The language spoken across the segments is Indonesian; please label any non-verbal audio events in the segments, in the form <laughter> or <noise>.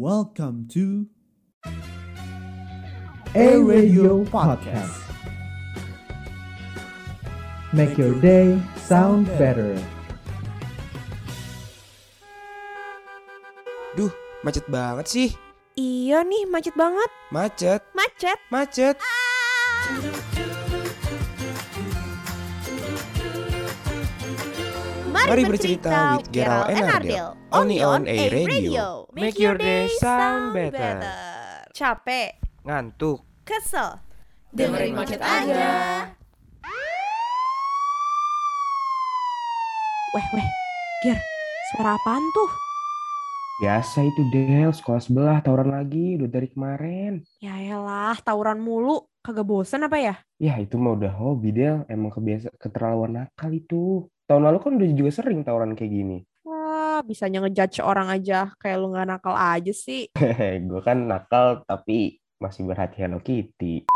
Welcome to A Radio Podcast. Make your day sound better. Duh, macet banget sih. Iya nih, macet banget. Macet, Macet. macet. Mari bercerita with Gerald and Ardel. Only on A Radio. Make your day sound better. Capek, Ngantuk. kesel. Dengerin macet aja. Weh, weh. Ger, suara apaan tuh? Biasa itu Del, sekolah sebelah tawuran lagi udah dari kemarin. Ya elah, tawuran mulu. Kagak bosen apa ya? Ya itu mah udah hobi Del, emang kebiasa keterlaluan nakal itu. Tahun lalu kan udah juga sering tawuran kayak gini. Wah, bisanya ngejudge orang aja. Kayak lu gak nakal aja sih. <laughs> gue kan nakal tapi masih berhati Hello Kitty.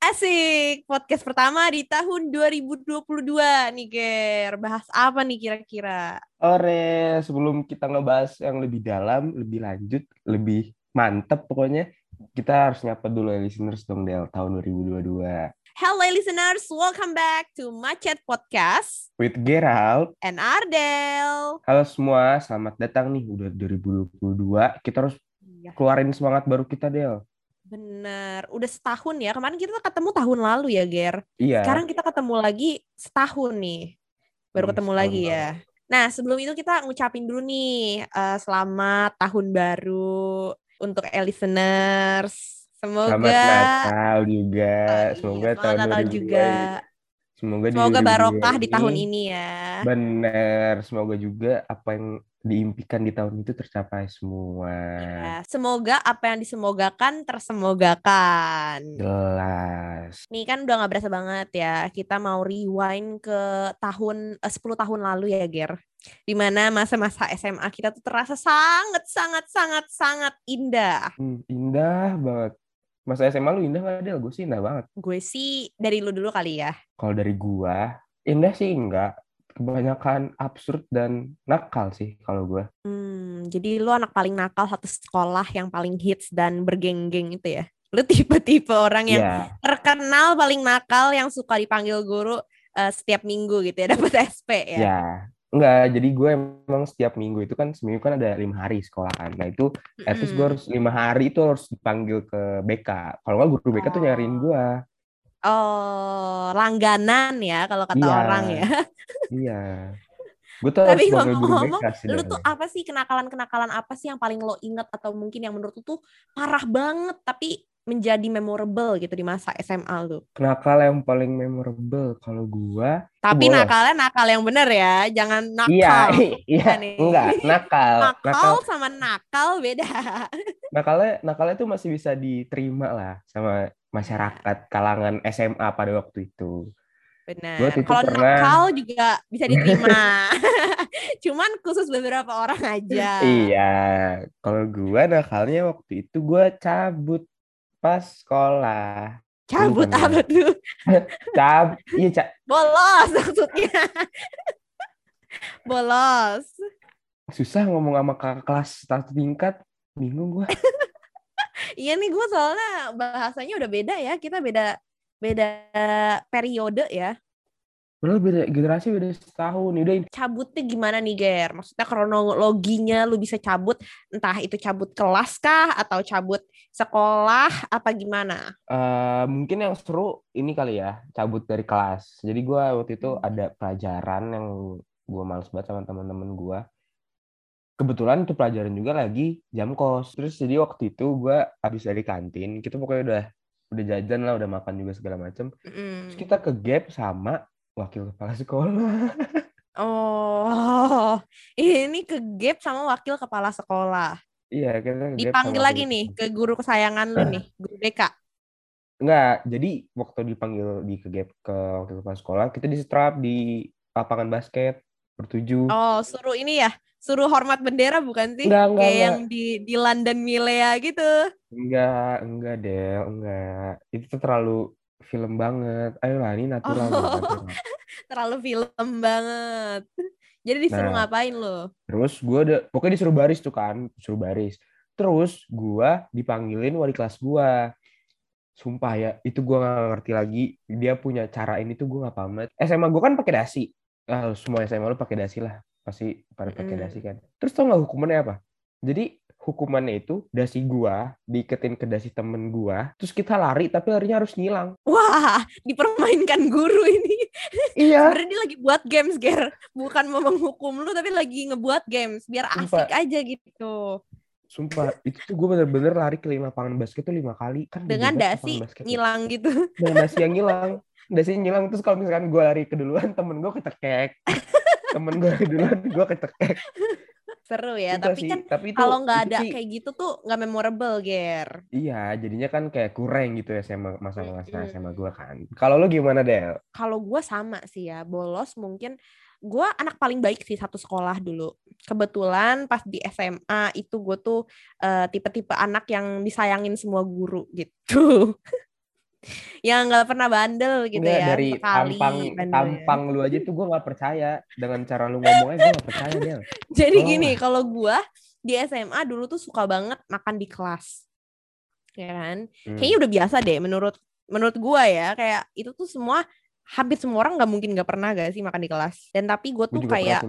Asik, podcast pertama di tahun 2022 nih Ger. Bahas apa nih kira-kira? Ore, sebelum kita ngebahas yang lebih dalam, lebih lanjut, lebih mantep pokoknya, kita harus nyapa dulu ya listeners dong Del, tahun 2022. Hello listeners, welcome back to Macet Podcast With Gerald, and Ardel. halo semua, selamat datang nih, udah 2022, kita harus Iya, keluarin semangat baru kita Del. bener. Udah setahun ya. Kemarin kita ketemu tahun lalu ya, Ger. Iya. Sekarang kita ketemu lagi setahun nih. Baru Hmm, ketemu lagi lalu. ya. Nah, sebelum itu kita ngucapin dulu nih eh, selamat tahun baru untuk listeners. Semoga Selamat Natal juga. Oh, iya, Semoga selamat tahun Natal 2022 juga. Semoga Semoga 2022 barokah di tahun ini ya. Bener. Semoga juga apa yang diimpikan di tahun itu tercapai semua. Ya, Semoga apa yang disemogakan tersemogakan. Jelas. Nih kan udah nggak berasa banget ya. Kita mau rewind ke tahun eh, 10 tahun lalu ya, Ger. Di mana masa-masa SMA kita tuh terasa sangat sangat sangat sangat indah. Hmm, indah banget. Masa SMA lu indah gak Del? Gue sih indah banget. Gue sih dari lu dulu kali ya. Kalau dari gua, indah sih enggak. Kebanyakan absurd dan nakal sih kalau gua. Hmm, jadi lu anak paling nakal satu sekolah yang paling hits dan bergenggeng itu ya. Lu tipe-tipe orang yang Iya. terkenal paling nakal yang suka dipanggil guru eh, setiap minggu gitu ya <laughs> dapat SP ya. Ya. Enggak, jadi gue emang setiap minggu itu kan seminggu kan ada lima hari sekolah kan. Nah itu at least gue harus lima hari itu harus dipanggil ke BK. Kalau nggak guru BK tuh nyariin gue. Oh, langganan ya kalau kata Iya. orang ya. Iya. Gue tuh Tapi ngomong-ngomong, BK sih. lu tuh apa sih kenakalan-kenakalan apa sih yang paling lo inget atau mungkin yang menurut lu tuh parah banget tapi menjadi memorable gitu di masa SMA lu. Kenakal yang paling memorable kalau gue. Tapi bolos. nakalnya nakal yang bener ya, jangan nakal. Iya, iya, nih. enggak, nakal. <laughs> Nakal Nakal, sama nakal beda. <laughs> nakalnya, nakalnya tuh masih bisa diterima lah sama masyarakat kalangan SMA pada waktu itu. Gua Benar. itu Kalau pernah- nakal juga bisa diterima. <laughs> Cuman khusus beberapa orang aja. Iya, kalau gua nakalnya waktu itu gua cabut pas sekolah. Cabut apa tuh? <laughs> Cab, iya ca- Bolos maksudnya. Bolos. susah ngomong sama kakak kelas satu tingkat, bingung gua. <laughs> Iya nih gue soalnya bahasanya udah beda ya. Kita beda beda periode ya. Padahal beda generasi beda setahun. Udah Cabutnya gimana nih Ger? Maksudnya kronologinya lu bisa cabut entah itu cabut kelas kah atau cabut sekolah apa gimana? Eh, mungkin yang seru ini kali ya, cabut dari kelas. Jadi gua waktu itu ada pelajaran yang gua males banget sama teman-teman gua. Kebetulan itu pelajaran juga lagi jam kos. Terus jadi waktu itu gua habis dari kantin, kita pokoknya udah udah jajan lah, udah makan juga segala macam. Mm. Terus kita ke gap sama wakil kepala sekolah. Oh, <laughs> ini ke gap sama wakil kepala sekolah. Iya, kita Dipanggil lagi wakil nih ke guru kesayangan lu nih, guru BK. Enggak, jadi waktu dipanggil di ke gap ke wakil kepala sekolah, kita disetrap di lapangan basket bertujuh. Oh, suruh ini ya, suruh hormat bendera bukan sih? Enggak, enggak, Kayak enggak. yang di di London Milea gitu. Enggak, enggak Del, enggak. Itu terlalu film banget. Ayolah, ini natural. Oh. natural. <laughs> Terlalu film banget. Jadi disuruh Nah. ngapain lo? Terus gue ada, pokoknya disuruh baris tuh kan, disuruh baris. Terus gua dipanggilin wali kelas gua. Sumpah ya, itu gua nggak ngerti lagi. Dia punya cara ini tuh gua nggak paham banget. SMA gua kan pakai dasi. Ah, semua SMA lu pakai dasi lah. Pasti pada pakai Mm. dasi kan. Terus tau nggak hukumannya apa? Jadi hukumannya itu dasi gua diiketin ke dasi temen gua. Terus kita lari tapi larinya harus ngilang. Wah, dipermainkan guru ini. Iya. Sebenarnya dia lagi buat games, Ger. Bukan mau menghukum lu, tapi lagi ngebuat games. Biar Sumpah. asik aja gitu. Sumpah, itu tuh gue bener-bener lari ke lima lapangan basket tuh lima kali. Kan Dengan dasi ngilang gitu. Dengan dasi yang ngilang. Dasi yang ngilang, terus kalau misalkan gue lari keduluan, temen gue ketekek. <laughs> temen gue keduluan, gue ketekek. Seru ya, Itu tapi sih. kan Tapi itu, kalau nggak ada sih- kayak gitu tuh nggak memorable, Ger. Iya, jadinya kan kayak kurang gitu ya SMA masa-masa Mm-mm. SMA gue kan. Kalau lu gimana, Del? Kalau gue sama sih ya, bolos mungkin gue anak paling baik sih satu sekolah dulu. Kebetulan pas di SMA itu gue tuh eh, tipe-tipe anak yang disayangin semua guru gitu. <laughs> yang nggak pernah bandel gitu Enggak, ya. dari sekali tampang tampang lu aja tuh gue nggak percaya. Dengan cara lu ngomongnya gue nggak percaya, Del. <laughs> Jadi Oh. gini, kalau gua di SMA dulu tuh suka banget makan di kelas. Ya kan? Hmm. Kayaknya udah biasa deh menurut menurut gua ya, kayak itu tuh semua hampir semua orang nggak mungkin nggak pernah gak sih makan di kelas. Dan tapi gue Gue tuh kayak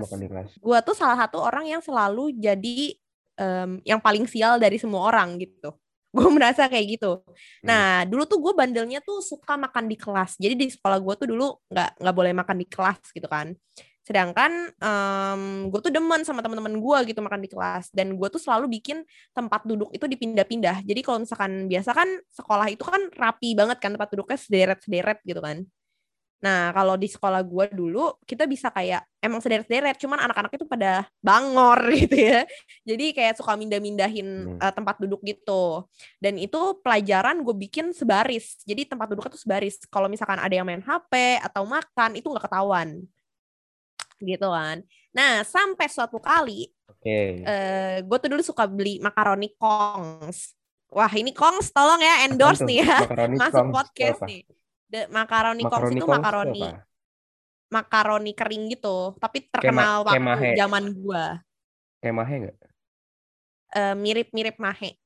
gua tuh salah satu orang yang selalu jadi em, yang paling sial dari semua orang gitu. <laughs> Gue merasa kayak gitu. Nah, dulu tuh gue bandelnya tuh suka makan di kelas. Jadi di sekolah gue tuh dulu nggak nggak boleh makan di kelas gitu kan. Sedangkan gue tuh demen sama teman-teman gue gitu makan di kelas. Dan gue tuh selalu bikin tempat duduk itu dipindah-pindah. Jadi kalau misalkan biasa kan sekolah itu kan rapi banget kan tempat duduknya sederet-sederet gitu kan. Nah, kalau di sekolah gue dulu, kita bisa kayak emang sederet-sederet, cuman anak-anak itu pada bangor <laughs> gitu ya. Jadi kayak suka mindah-mindahin Hmm. eh, tempat duduk gitu. Dan itu pelajaran gue bikin sebaris. Jadi tempat duduknya tuh sebaris. Kalau misalkan ada yang main HP atau makan, itu nggak ketahuan. Gitu kan. Nah, sampai suatu kali, Oke. eh gue tuh dulu suka beli makaroni Kongs. Wah, ini Kongs tolong ya endorse tuh? nih ya. <laughs> Masuk Kongs itu podcast apa? nih. Makaroni Kongs Makaroni itu makaroni makaroni kering gitu, tapi terkenal mahe. waktu zaman gua. Kayak mahe nggak? Eh, mirip-mirip mahe.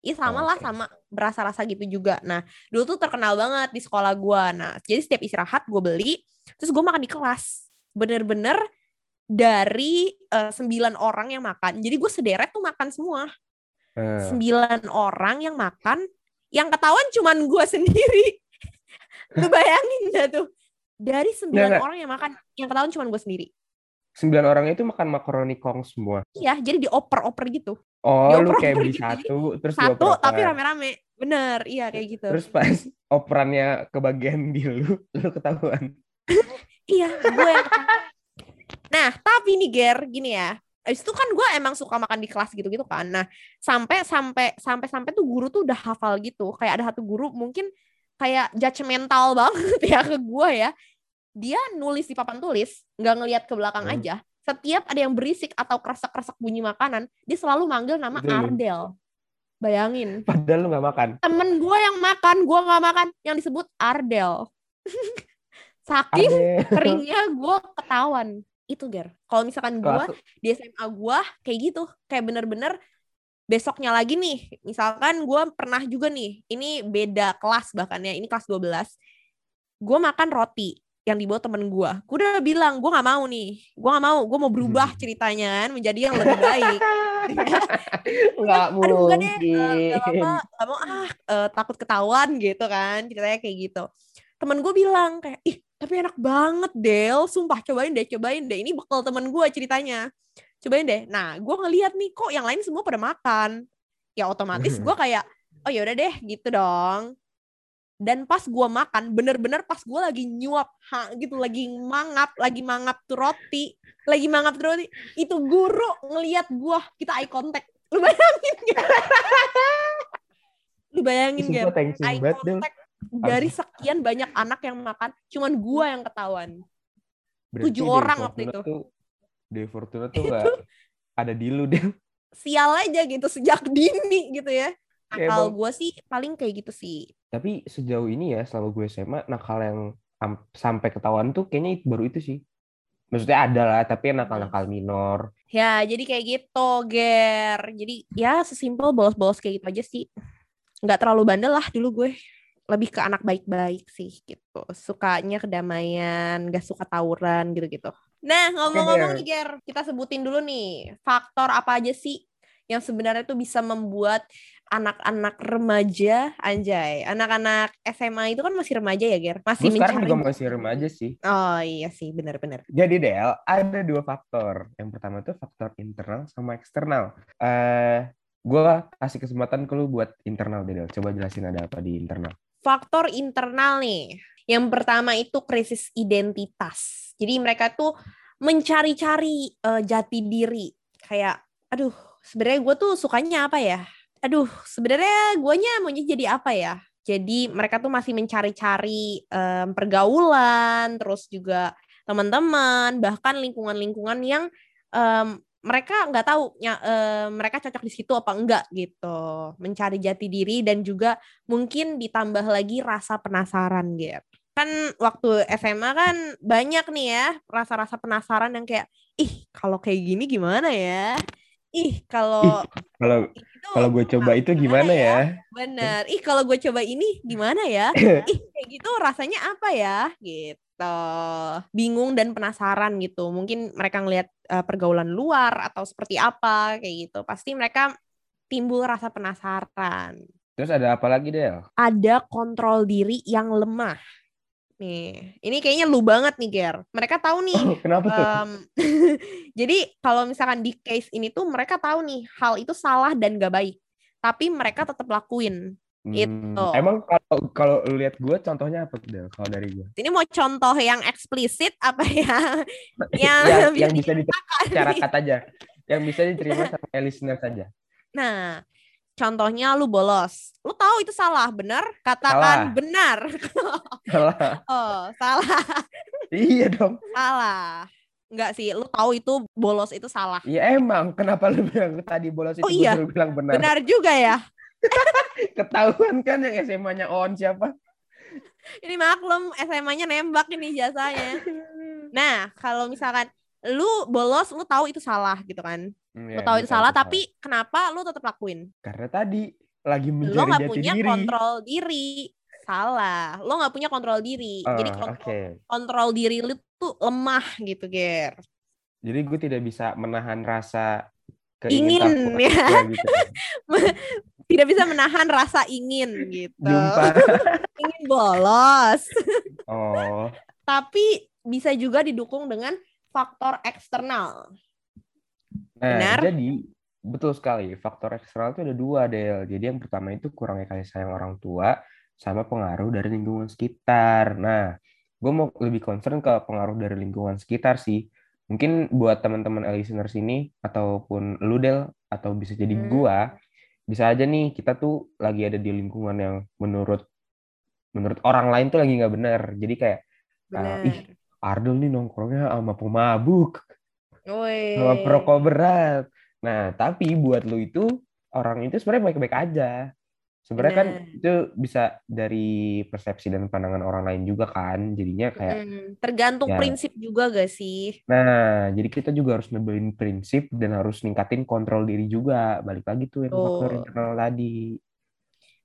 Iya sama Oh, lah sama berasa-rasa gitu juga. Nah, dulu tuh terkenal banget di sekolah gua. Nah, jadi setiap istirahat gue beli, terus gue makan di kelas. Bener-bener dari eh, sembilan orang yang makan. Jadi gue sederet tuh makan semua. Eh, Sembilan orang yang makan, yang ketahuan cuman gue <laughs> sendiri. Lu bayangin dah tuh. Dari sembilan orang yang makan, yang ketahuan cuman gue sendiri. sembilan orang itu makan makaroni kong semua. Iya, jadi dioper-oper gitu. Oh, lu Dioper-oper kayak beli gitu, satu, terus Satu tapi rame-rame. Bener, iya kayak gitu. Terus pas <laughs> operannya kebagian di lu, lu ketahuan. Iya, gue yang ketahuan. Nah, tapi nih Ger, gini ya. Abis itu kan gue emang suka makan di kelas gitu-gitu kan. Nah, sampai sampai sampai sampai tuh guru tuh udah hafal gitu. Kayak ada satu guru mungkin kayak judgmental <laughs> banget ya ke gue ya. Dia nulis di papan tulis, nggak ngelihat ke belakang Hmm. aja. Setiap ada yang berisik atau kresek-kresek bunyi makanan, dia selalu manggil nama. Ardel. Bayangin. <laughs> Padahal lu nggak makan. Temen gue yang makan, gue nggak makan, yang disebut Ardel. <laughs> Saking Ade. keringnya gue ketahuan itu ger kalau misalkan gue di SMA gue kayak gitu kayak bener-bener besoknya lagi nih misalkan gue pernah juga nih ini beda kelas bahkan ya ini kelas 12 gue makan roti yang dibawa temen gue gue udah bilang gue nggak mau nih gue nggak mau gue mau berubah ceritanya kan menjadi yang lebih baik. <laughs> Nggak aduh enggak deh mungkin. eh, nggak apa nggak mau ah eh, takut ketahuan gitu kan ceritanya kayak gitu. Temen gue bilang kayak ih tapi enak banget Del sumpah cobain deh cobain deh ini bekal temen gue ceritanya cobain deh. Nah gue ngeliat nih kok yang lain semua pada makan? Ya otomatis gue <laughs> kayak oh yaudah deh gitu dong. Dan pas gue makan bener-bener pas gue lagi nyuap ha, gitu lagi mangap lagi mangap tuh roti lagi mangap tuh roti itu guru ngeliat gue kita eye contact. Lu bayangin gak? <laughs> lu bayangin gak eye contact dari sekian banyak anak yang makan cuman gua yang ketahuan. Tujuh orang waktu itu. Tuh, Dewi Fortuna tuh nggak ada di lu deh. sial aja gitu sejak dini gitu ya nakal gue sih paling kayak gitu sih Tapi sejauh ini ya selama gue SMA nakal yang am- sampai ketahuan tuh kayaknya itu- baru itu sih. maksudnya ada lah tapi nakal-nakal minor Ya, jadi kayak gitu, Ger. Jadi ya sesimpel bolos-bolos kayak gitu aja sih. Nggak terlalu bandel lah dulu gue. Lebih ke anak baik-baik sih gitu. Sukanya kedamaian, gak suka tawuran gitu-gitu. Nah, ngomong-ngomong nih, Ger. Kita sebutin dulu nih. Faktor apa aja sih yang sebenarnya tuh bisa membuat anak-anak remaja, anjay. Anak-anak SMA itu kan masih remaja ya, Ger? Masih sekarang mencari... juga masih remaja sih Oh iya sih, benar-benar. Jadi Del, ada dua faktor. Yang pertama itu faktor internal sama eksternal. Eh, gue kasih kesempatan ke lu buat internal Del. Coba jelasin ada apa di internal. faktor internal nih. Yang pertama itu krisis identitas. Jadi mereka tuh mencari-cari eh, jati diri. Kayak, aduh, sebenarnya gue tuh sukanya apa ya? Aduh, sebenarnya guanya maunya jadi apa ya? Jadi mereka tuh masih mencari-cari em, pergaulan, terus juga teman-teman, bahkan lingkungan-lingkungan yang em, mereka nggak tahu ya eh, mereka cocok di situ apa enggak gitu. Mencari jati diri dan juga mungkin ditambah lagi rasa penasaran gitu. Kan waktu SMA kan banyak nih ya rasa-rasa penasaran yang kayak ih kalau kayak gini gimana ya? Ih kalau Kalau kalau gue coba itu gimana ya? Bener. Ih kalau gue coba ini gimana ya? <coughs> Ih kayak gitu rasanya apa ya? Gitu. Bingung dan penasaran gitu. Mungkin mereka ngelihat eh, pergaulan luar atau seperti apa kayak gitu. Pasti mereka timbul rasa penasaran. Terus ada apa lagi Del? Ada kontrol diri yang lemah. Nih, ini kayaknya lu banget nih, Ger. Mereka tahu nih Oh, kenapa tuh? Em, <laughs> jadi kalau misalkan di case ini tuh mereka tahu nih hal itu salah dan gak baik, tapi mereka tetap lakuin. gitu. Hmm, emang kalau kalau lu lihat gue contohnya apa tuh Del? Kalau dari gue? Ini mau contoh yang eksplisit apa ya? <laughs> Yang <laughs> yang, bisa yang bisa diceritakan nih. diterima aja. Yang bisa diterima sama listener saja. Nah, contohnya lu bolos. Lu tahu itu salah, benar? Katakan Salah. benar. <laughs> Salah. oh, salah. iya dong. salah. Enggak sih, lu tahu itu bolos itu salah. Iya emang. Kenapa lu bilang tadi bolos itu Oh, iya. baru bilang benar. Benar juga ya. <laughs> Ketahuan kan yang SMA-nya on siapa? Ini maklum SMA-nya nembak ini jasanya. <laughs> Nah, kalau misalkan lu bolos, lu tahu itu salah gitu kan. Hmm, Lu ya, tahu gue itu salah, tapi kenapa lu tetap lakuin? karena tadi lagi Lu mencari nggak jati punya diri. kontrol diri. Salah. Lu nggak punya kontrol diri. Ah, Jadi Oke. kontrol, kontrol diri lu tuh lemah gitu, Ger. Jadi gue tidak bisa menahan rasa Ingin, ya. gitu. <laughs> Tidak bisa menahan rasa ingin gitu. Jumpa. <laughs> Ingin bolos. Oh, Tapi bisa juga didukung dengan faktor eksternal. nah Benar. jadi betul sekali. Faktor eksternal itu ada dua, Del. Jadi yang pertama itu kurangnya kasih sayang orang tua sama pengaruh dari lingkungan sekitar. Nah, gue mau lebih concern ke pengaruh dari lingkungan sekitar sih. Mungkin buat teman-teman listeners ini ataupun lu Del atau bisa jadi Hmm. gua, bisa aja nih kita tuh lagi ada di lingkungan yang menurut menurut orang lain tuh lagi nggak benar. Jadi kayak Benar. ih, Ardel nih nongkrongnya sama pemabuk, Woi. sama perokok berat. Nah, tapi buat lu itu orang itu sebenarnya baik-baik aja. Sebenarnya kan itu bisa dari persepsi dan pandangan orang lain juga kan. Jadinya kayak Mm, tergantung Ya. prinsip juga gak sih? Nah, jadi kita juga harus nebelin prinsip dan harus ningkatin kontrol diri juga. Balik lagi tuh yang faktor Betul. internal tadi.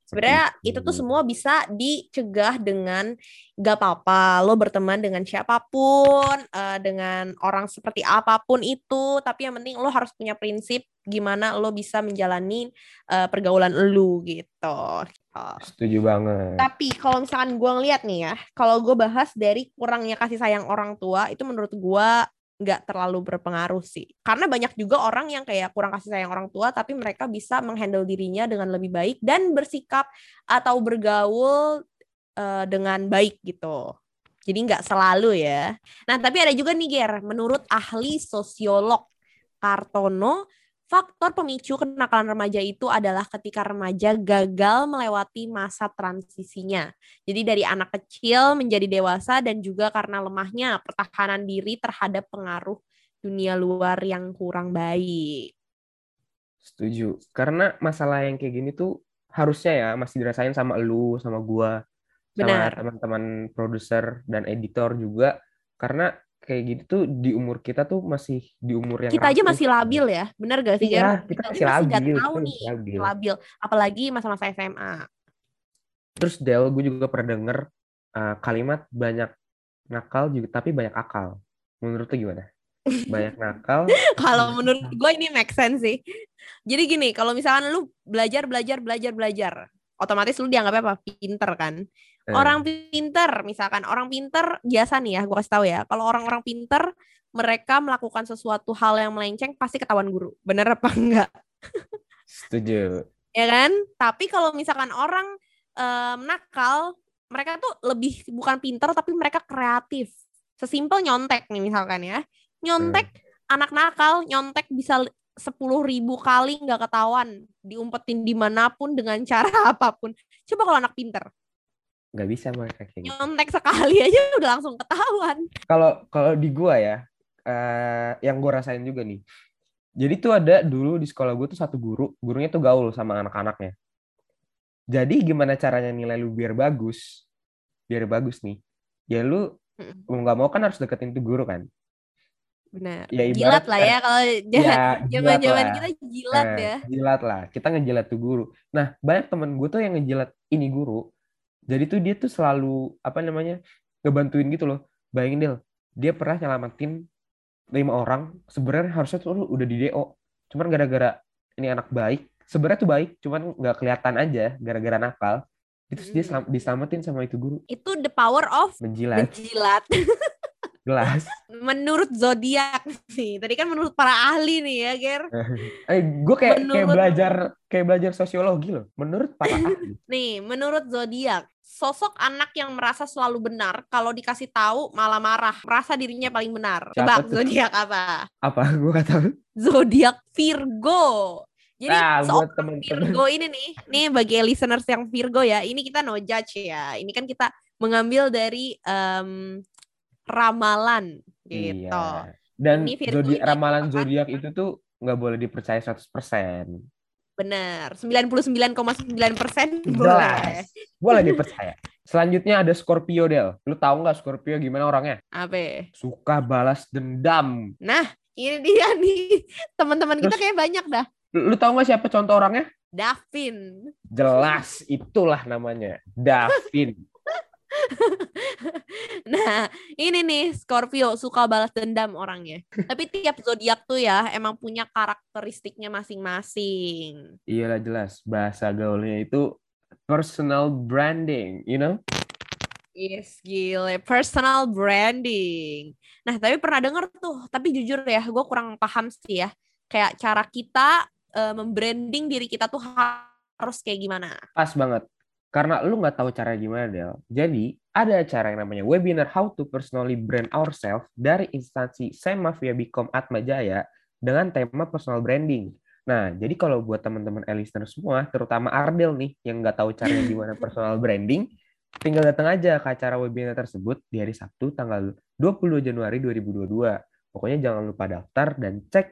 Sebenarnya itu tuh semua bisa dicegah dengan gak apa-apa lo berteman dengan siapa pun, eh, dengan orang seperti apa pun itu, tapi yang penting lo harus punya prinsip gimana lo bisa menjalani eh, pergaulan lo gitu. Setuju banget. Tapi kalau misalkan gue ngeliat nih ya, kalau gue bahas dari kurangnya kasih sayang orang tua, itu menurut gue nggak terlalu berpengaruh sih. Karena banyak juga orang yang kayak kurang kasih sayang orang tua, tapi mereka bisa menghandle dirinya dengan lebih baik dan bersikap atau bergaul eh, dengan baik gitu. Jadi nggak selalu ya. Nah tapi ada juga nih Ger, menurut ahli sosiolog Kartono, faktor pemicu kenakalan remaja itu adalah ketika remaja gagal melewati masa transisinya. Jadi dari anak kecil menjadi dewasa dan juga karena lemahnya pertahanan diri terhadap pengaruh dunia luar yang kurang baik. Setuju. Karena masalah yang kayak gini tuh harusnya ya masih dirasain sama lu, sama gua, sama Benar. teman-teman produser dan editor juga. Karena kayak gitu tuh di umur kita tuh masih di umur yang Kita aja masih labil ya, bener gak sih? Iya, kita aja masih labil, tahu kita nih, masih labil. labil. Apalagi masa-masa SMA. Terus Del, gue juga pernah denger uh, kalimat banyak nakal juga tapi banyak akal. Menurut lu gimana? Banyak nakal. <laughs> kalau menurut gue ini make sense sih. Jadi gini, kalau misalkan lu belajar, belajar, belajar, belajar, otomatis lu dianggapnya apa? Pinter kan? Eh, Orang pinter, misalkan orang pinter biasa nih ya, gue kasih tahu ya. Kalau orang-orang pinter, mereka melakukan sesuatu hal yang melenceng pasti ketahuan guru. Bener apa <laughs> enggak? setuju. Ya kan? Tapi kalau misalkan orang em, nakal, mereka tuh lebih bukan pinter tapi mereka kreatif. Sesimpel nyontek nih misalkan ya. Nyontek anak nakal, nyontek bisa sepuluh ribu kali nggak ketahuan, diumpetin di mana pun dengan <laughs> cara apa pun. Coba kalau anak pinter, Gak bisa mereka kayak gitu. nyontek sekali aja udah langsung ketahuan. Kalau kalau di gua ya, eh, yang gue rasain juga nih. Jadi tuh ada dulu di sekolah gue tuh satu guru, gurunya tuh gaul sama anak-anaknya. Jadi gimana caranya nilai lu biar bagus? Biar bagus nih. Ya lu mau nggak mau kan harus deketin tuh guru kan. Benar. Ya, ibarat- Jilat lah ya kalau <laughs> Ya, jilat lah. kita jilat Eh, ya. Jilat lah. Kita ngejilat tuh guru. Nah, banyak temen gue tuh yang ngejilat ini guru. Jadi tuh dia tuh selalu apa namanya ngebantuin gitu loh. Bayangin Del, dia pernah nyelamatin lima orang. Sebenarnya harusnya tuh udah di DO. Cuman gara-gara ini anak baik. Sebenarnya tuh baik, cuman nggak kelihatan aja gara-gara nakal. Itu dia Hmm. selam- diselamatin sama itu guru. Itu the power of Menjilat menjilat. <laughs> gelas. menurut zodiak nih. Tadi kan menurut para ahli nih ya, Ger. <laughs> Eh, gue kayak kayak Menurut- belajar kayak belajar sosiologi loh. Menurut para ahli. <laughs> Nih, menurut zodiak, sosok anak yang merasa selalu benar kalau dikasih tahu malah marah, merasa dirinya paling benar. Siapa Tebak zodiak apa? Apa? <laughs> Gue gak tahu. Zodiak Virgo. Jadi Nah, seorang temen-temen. Virgo ini nih, nih bagi listeners yang Virgo ya, ini kita no judge ya. Ini kan kita mengambil dari em, ramalan gitu. Iya. Dan zodiak ramalan zodiak itu tuh nggak boleh dipercaya 100%. Benar, 99,9 persen boleh. Boleh dipercaya. Selanjutnya ada Scorpio Del. Lu tahu nggak Scorpio gimana orangnya? Apa? Suka balas dendam. Nah, ini dia nih. Teman-teman kita kayak banyak dah. Lu, lu tahu nggak siapa contoh orangnya? Davin. Jelas, itulah namanya. Davin. <laughs> Nah, ini nih Scorpio suka balas dendam orangnya. <laughs> Tapi tiap zodiak tuh ya emang punya karakteristiknya masing-masing. Iyalah jelas. Bahasa gaulnya itu personal branding, you know? Yes, gile. Personal branding. Nah, tapi pernah denger tuh. Tapi jujur ya, gue kurang paham sih ya. Kayak cara kita eh, membranding diri kita tuh harus kayak gimana. Pas banget. Karena lu nggak tahu cara gimana, Del. Jadi, ada acara yang namanya webinar How to Personally Brand Ourselves dari instansi Sema via Bicom Atma Jaya dengan tema personal branding. Nah, jadi kalau buat teman-teman listener semua, terutama Ardel nih, yang nggak tahu caranya <laughs> gimana personal branding, tinggal datang aja ke acara webinar tersebut di hari Sabtu tanggal 22 Januari 2022. Pokoknya jangan lupa daftar dan cek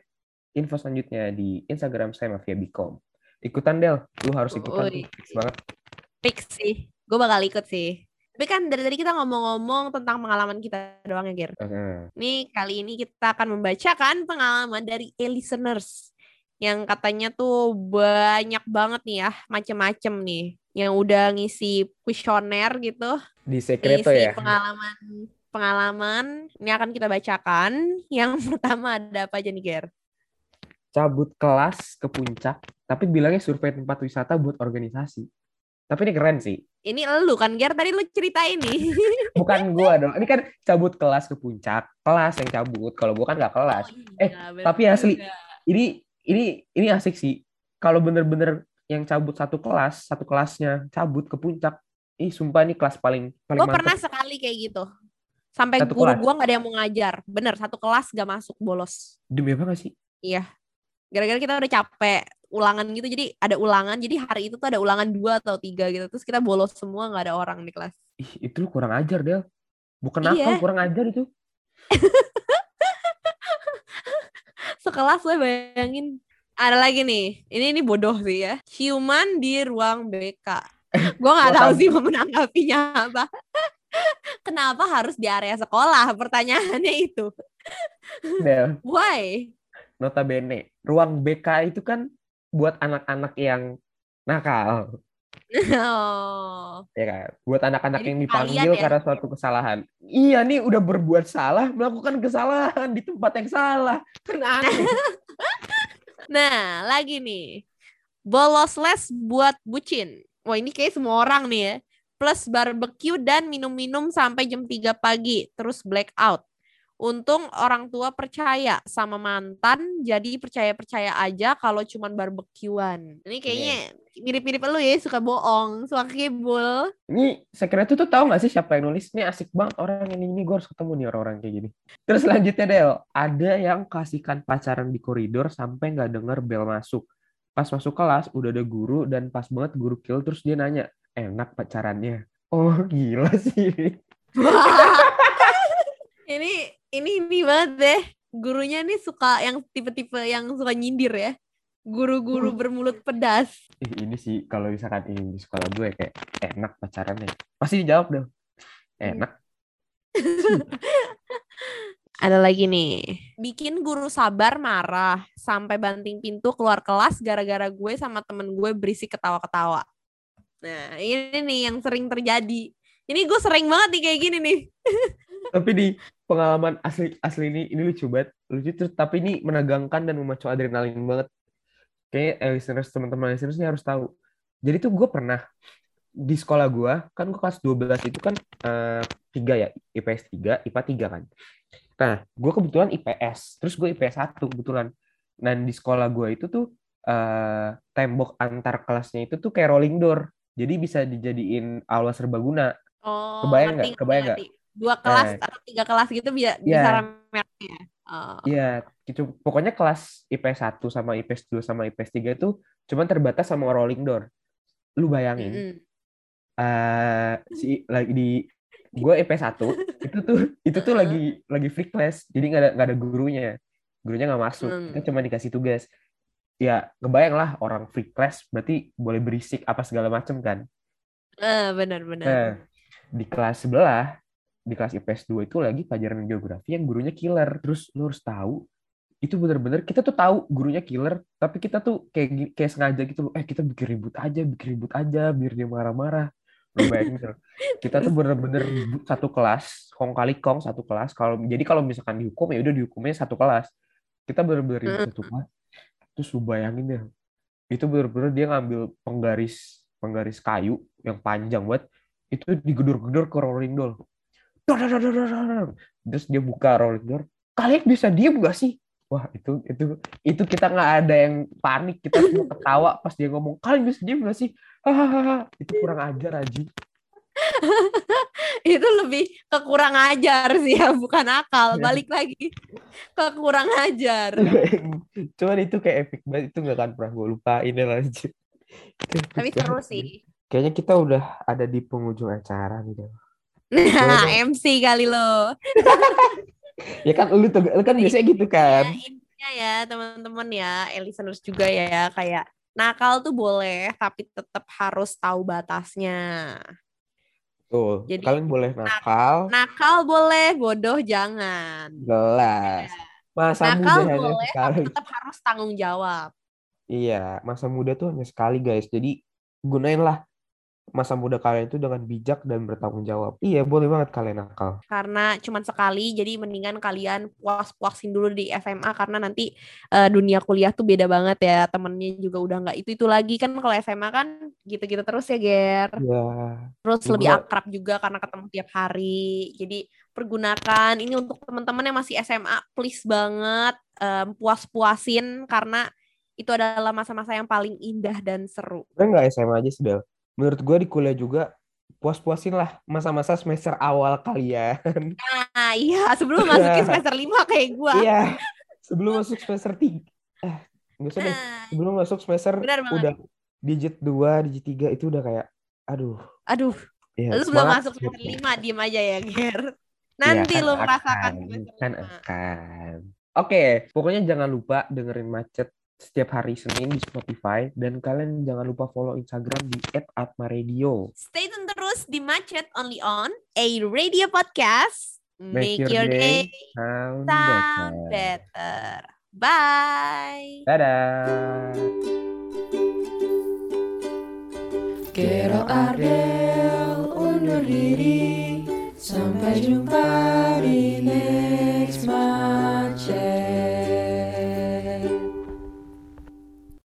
info selanjutnya di Instagram Sema via Bicom. Ikutan, Del. Lu harus ikutan. Fix banget. Fix sih. Gue bakal ikut sih. Tapi kan dari tadi kita ngomong-ngomong tentang pengalaman kita doang ya, Ger. Heeh. Nih, kali ini kita akan membacakan pengalaman dari e-listeners yang katanya tuh banyak banget nih ya, macem-macem nih yang udah ngisi kuesioner gitu, Di sekreto ya. pengalaman pengalaman. Ini akan kita bacakan. Yang <laughs> pertama ada apa aja nih, Ger? cabut kelas ke puncak, tapi bilangnya survei tempat wisata buat organisasi. Tapi ini keren sih. Ini lu kan, Ger? Tadi lu cerita ini. <laughs> Bukan gua dong. Ini kan cabut kelas ke puncak. Kelas yang cabut. Kalau gua kan nggak kelas. Eh, iya, tapi asli. Ini ini ini asik sih. Kalau bener-bener yang cabut satu kelas, satu kelasnya cabut ke puncak. Ih, sumpah ini kelas paling paling Gue mantep. pernah sekali kayak gitu. Sampai Satu guru kelas? gua nggak ada yang mau ngajar. Bener, satu kelas gak masuk bolos. Demi apa nggak sih? Iya. Gara-gara kita udah capek ulangan gitu. Jadi ada ulangan. Jadi hari itu tuh ada ulangan dua atau tiga gitu. Terus kita bolos semua nggak ada orang di kelas. Ih, itu lu kurang ajar, Del. Bukan Iya. nakal, kurang ajar itu. <laughs> Sekelas lo bayangin. Ada lagi nih. Ini ini bodoh sih ya. Ciuman di ruang BK. <laughs> Gua nggak tahu. sih mau menanggapinya apa. <laughs> Kenapa harus di area sekolah? Pertanyaannya itu. Del, Why? notabene, ruang BK itu kan buat anak-anak yang nakal, Oh. ya kan? Buat anak-anak yang dipanggil ya? karena suatu kesalahan. Iya nih udah berbuat salah, melakukan kesalahan di tempat yang salah. Kan aneh. <laughs> Nah, lagi nih. Bolos les buat bucin. Wah, ini kayak semua orang nih ya. Plus barbecue dan minum-minum sampai jam 3 pagi. Terus blackout. Untung orang tua percaya sama mantan, jadi percaya-percaya aja kalau cuman barbekyuan. Ini kayaknya mirip-mirip lu ya, suka bohong, suka kibul. Ini sekret itu tuh tahu nggak sih siapa yang nulis? Ini asik banget orang ini ini gue harus ketemu nih orang-orang kayak gini. Terus selanjutnya Del, ada yang kasihkan pacaran di koridor sampai nggak denger bel masuk. Pas masuk kelas udah ada guru dan pas banget guru kill terus dia nanya, enak pacarannya. Oh gila sih. <laughs> ini ini ini banget deh. Gurunya nih suka yang tipe-tipe yang suka nyindir ya. Guru-guru bermulut pedas. Ih, ini sih kalau misalkan ini di sekolah gue kayak enak pacarannya. Pasti dijawab dong. Enak. <laughs> Ada lagi nih. Bikin guru sabar marah sampai banting pintu keluar kelas gara-gara gue sama temen gue berisik ketawa-ketawa. Nah, ini nih yang sering terjadi. Ini gue sering banget nih kayak gini nih. <laughs> Tapi di pengalaman asli asli ini ini lucu banget. Lucu terus tapi ini menegangkan dan memacu adrenalin banget. Kayaknya eh, listeners teman-teman listeners ini harus tahu. Jadi tuh gue pernah di sekolah gue kan gue kelas 12 itu kan eh, tiga ya IPS 3 IPA 3 kan nah gue kebetulan IPS terus gue IPS 1 kebetulan dan di sekolah gue itu tuh eh, tembok antar kelasnya itu tuh kayak rolling door jadi bisa dijadiin aula serbaguna Oh, Kebayang nggak? Kebayang ngerti. Dua kelas Eh. atau tiga kelas gitu bisa Iya. bisa rame-rame. Oh. Iya, gitu. Pokoknya kelas IPS 1 sama IPS 2 sama IPS 3 itu cuman terbatas sama rolling door. Lu bayangin, Mm-mm. eh si lagi di gue IPS 1 itu tuh itu tuh lagi lagi free class. Jadi nggak ada nggak ada gurunya. Gurunya nggak masuk. Hmm. Kita cuma dikasih tugas. Ya, kebayang lah orang free class berarti boleh berisik apa segala macem kan. Eh, benar-benar. Nah, di kelas sebelah, di kelas IPS 2 itu lagi pelajaran geografi yang gurunya killer. Terus lu harus tahu, itu bener-bener kita tuh tahu gurunya killer, tapi kita tuh kayak kayak sengaja gitu loh, eh kita bikin ribut aja, bikin ribut aja, biar dia marah-marah. Lu bayangin tuh, kita tuh bener-bener satu kelas, kong kali kong satu kelas. Kalau jadi kalau misalkan dihukum ya udah dihukumnya satu kelas. Kita bener-bener ribut satu kelas. Terus lu bayangin deh, itu bener-bener dia ngambil penggaris penggaris kayu yang panjang banget itu digedor-gedor ke rolling door. Dor, dor, dor, dor, dor. Terus dia buka rolling door. Kalian bisa diem gak sih? Wah itu itu itu kita nggak ada yang panik kita semua ketawa pas dia ngomong kalian bisa diem gak sih? Hahaha itu kurang ajar Aji. <laughs> itu lebih ke kurang ajar sih ya, bukan akal. Iya. Balik lagi ke kurang ajar. <laughs> Cuman itu kayak epic banget itu nggak akan pernah gue lupain ya lanjut. Tapi seru sih. Kayaknya kita udah ada di penghujung acara nih Del. Nah. MC kali lo. <laughs> Ya kan lu tuh lu kan biasanya gitu kan. Ya, intinya ya teman-teman ya, listeners juga ya kayak nakal tuh boleh tapi tetap harus tahu batasnya. Tuh, Jadi, kalian boleh nakal, Nakal boleh, bodoh jangan. jelas. Masa Nakal muda boleh sekali. tapi tetap harus tanggung jawab. Iya, masa muda tuh hanya sekali guys. Jadi gunainlah masa muda kalian itu dengan bijak dan bertanggung jawab. Iya, boleh banget kalian nakal. Karena cuman sekali jadi mendingan kalian puas-puasin dulu di SMA karena nanti eh, dunia kuliah tuh beda banget ya. Temennya juga udah nggak itu-itu lagi kan kalau SMA kan gitu-gitu terus ya, Ger. Iya. Terus Juga- lebih akrab juga karena ketemu tiap hari. Jadi pergunakan ini untuk teman-teman yang masih SMA, please banget em, puas-puasin karena itu adalah masa-masa yang paling indah dan seru. Gue nggak SMA aja sih, Del. Menurut gue di kuliah juga puas-puasin lah masa-masa semester awal kalian. Nah, <laughs> iya sebelum masukin <laughs> semester 5 kayak gua. Iya. Sebelum masuk semester 3. Eh, nggak usah deh. Nah, Sebelum masuk semester udah digit 2, digit 3 itu udah kayak aduh. aduh, Ya, lu sebelum masuk semester. 5 diem aja ya, Ger. Nanti Iya, lu kan merasakan akan, semester kan lima. akan. Oke, pokoknya jangan lupa dengerin macet setiap hari Senin di Spotify dan kalian jangan lupa follow Instagram di @atmaradio. Stay tune terus di Macet only on a radio podcast. Make, your, day, sound sound better. better. Bye. Dadah. Kero Ardel undur diri Sampai jumpa di next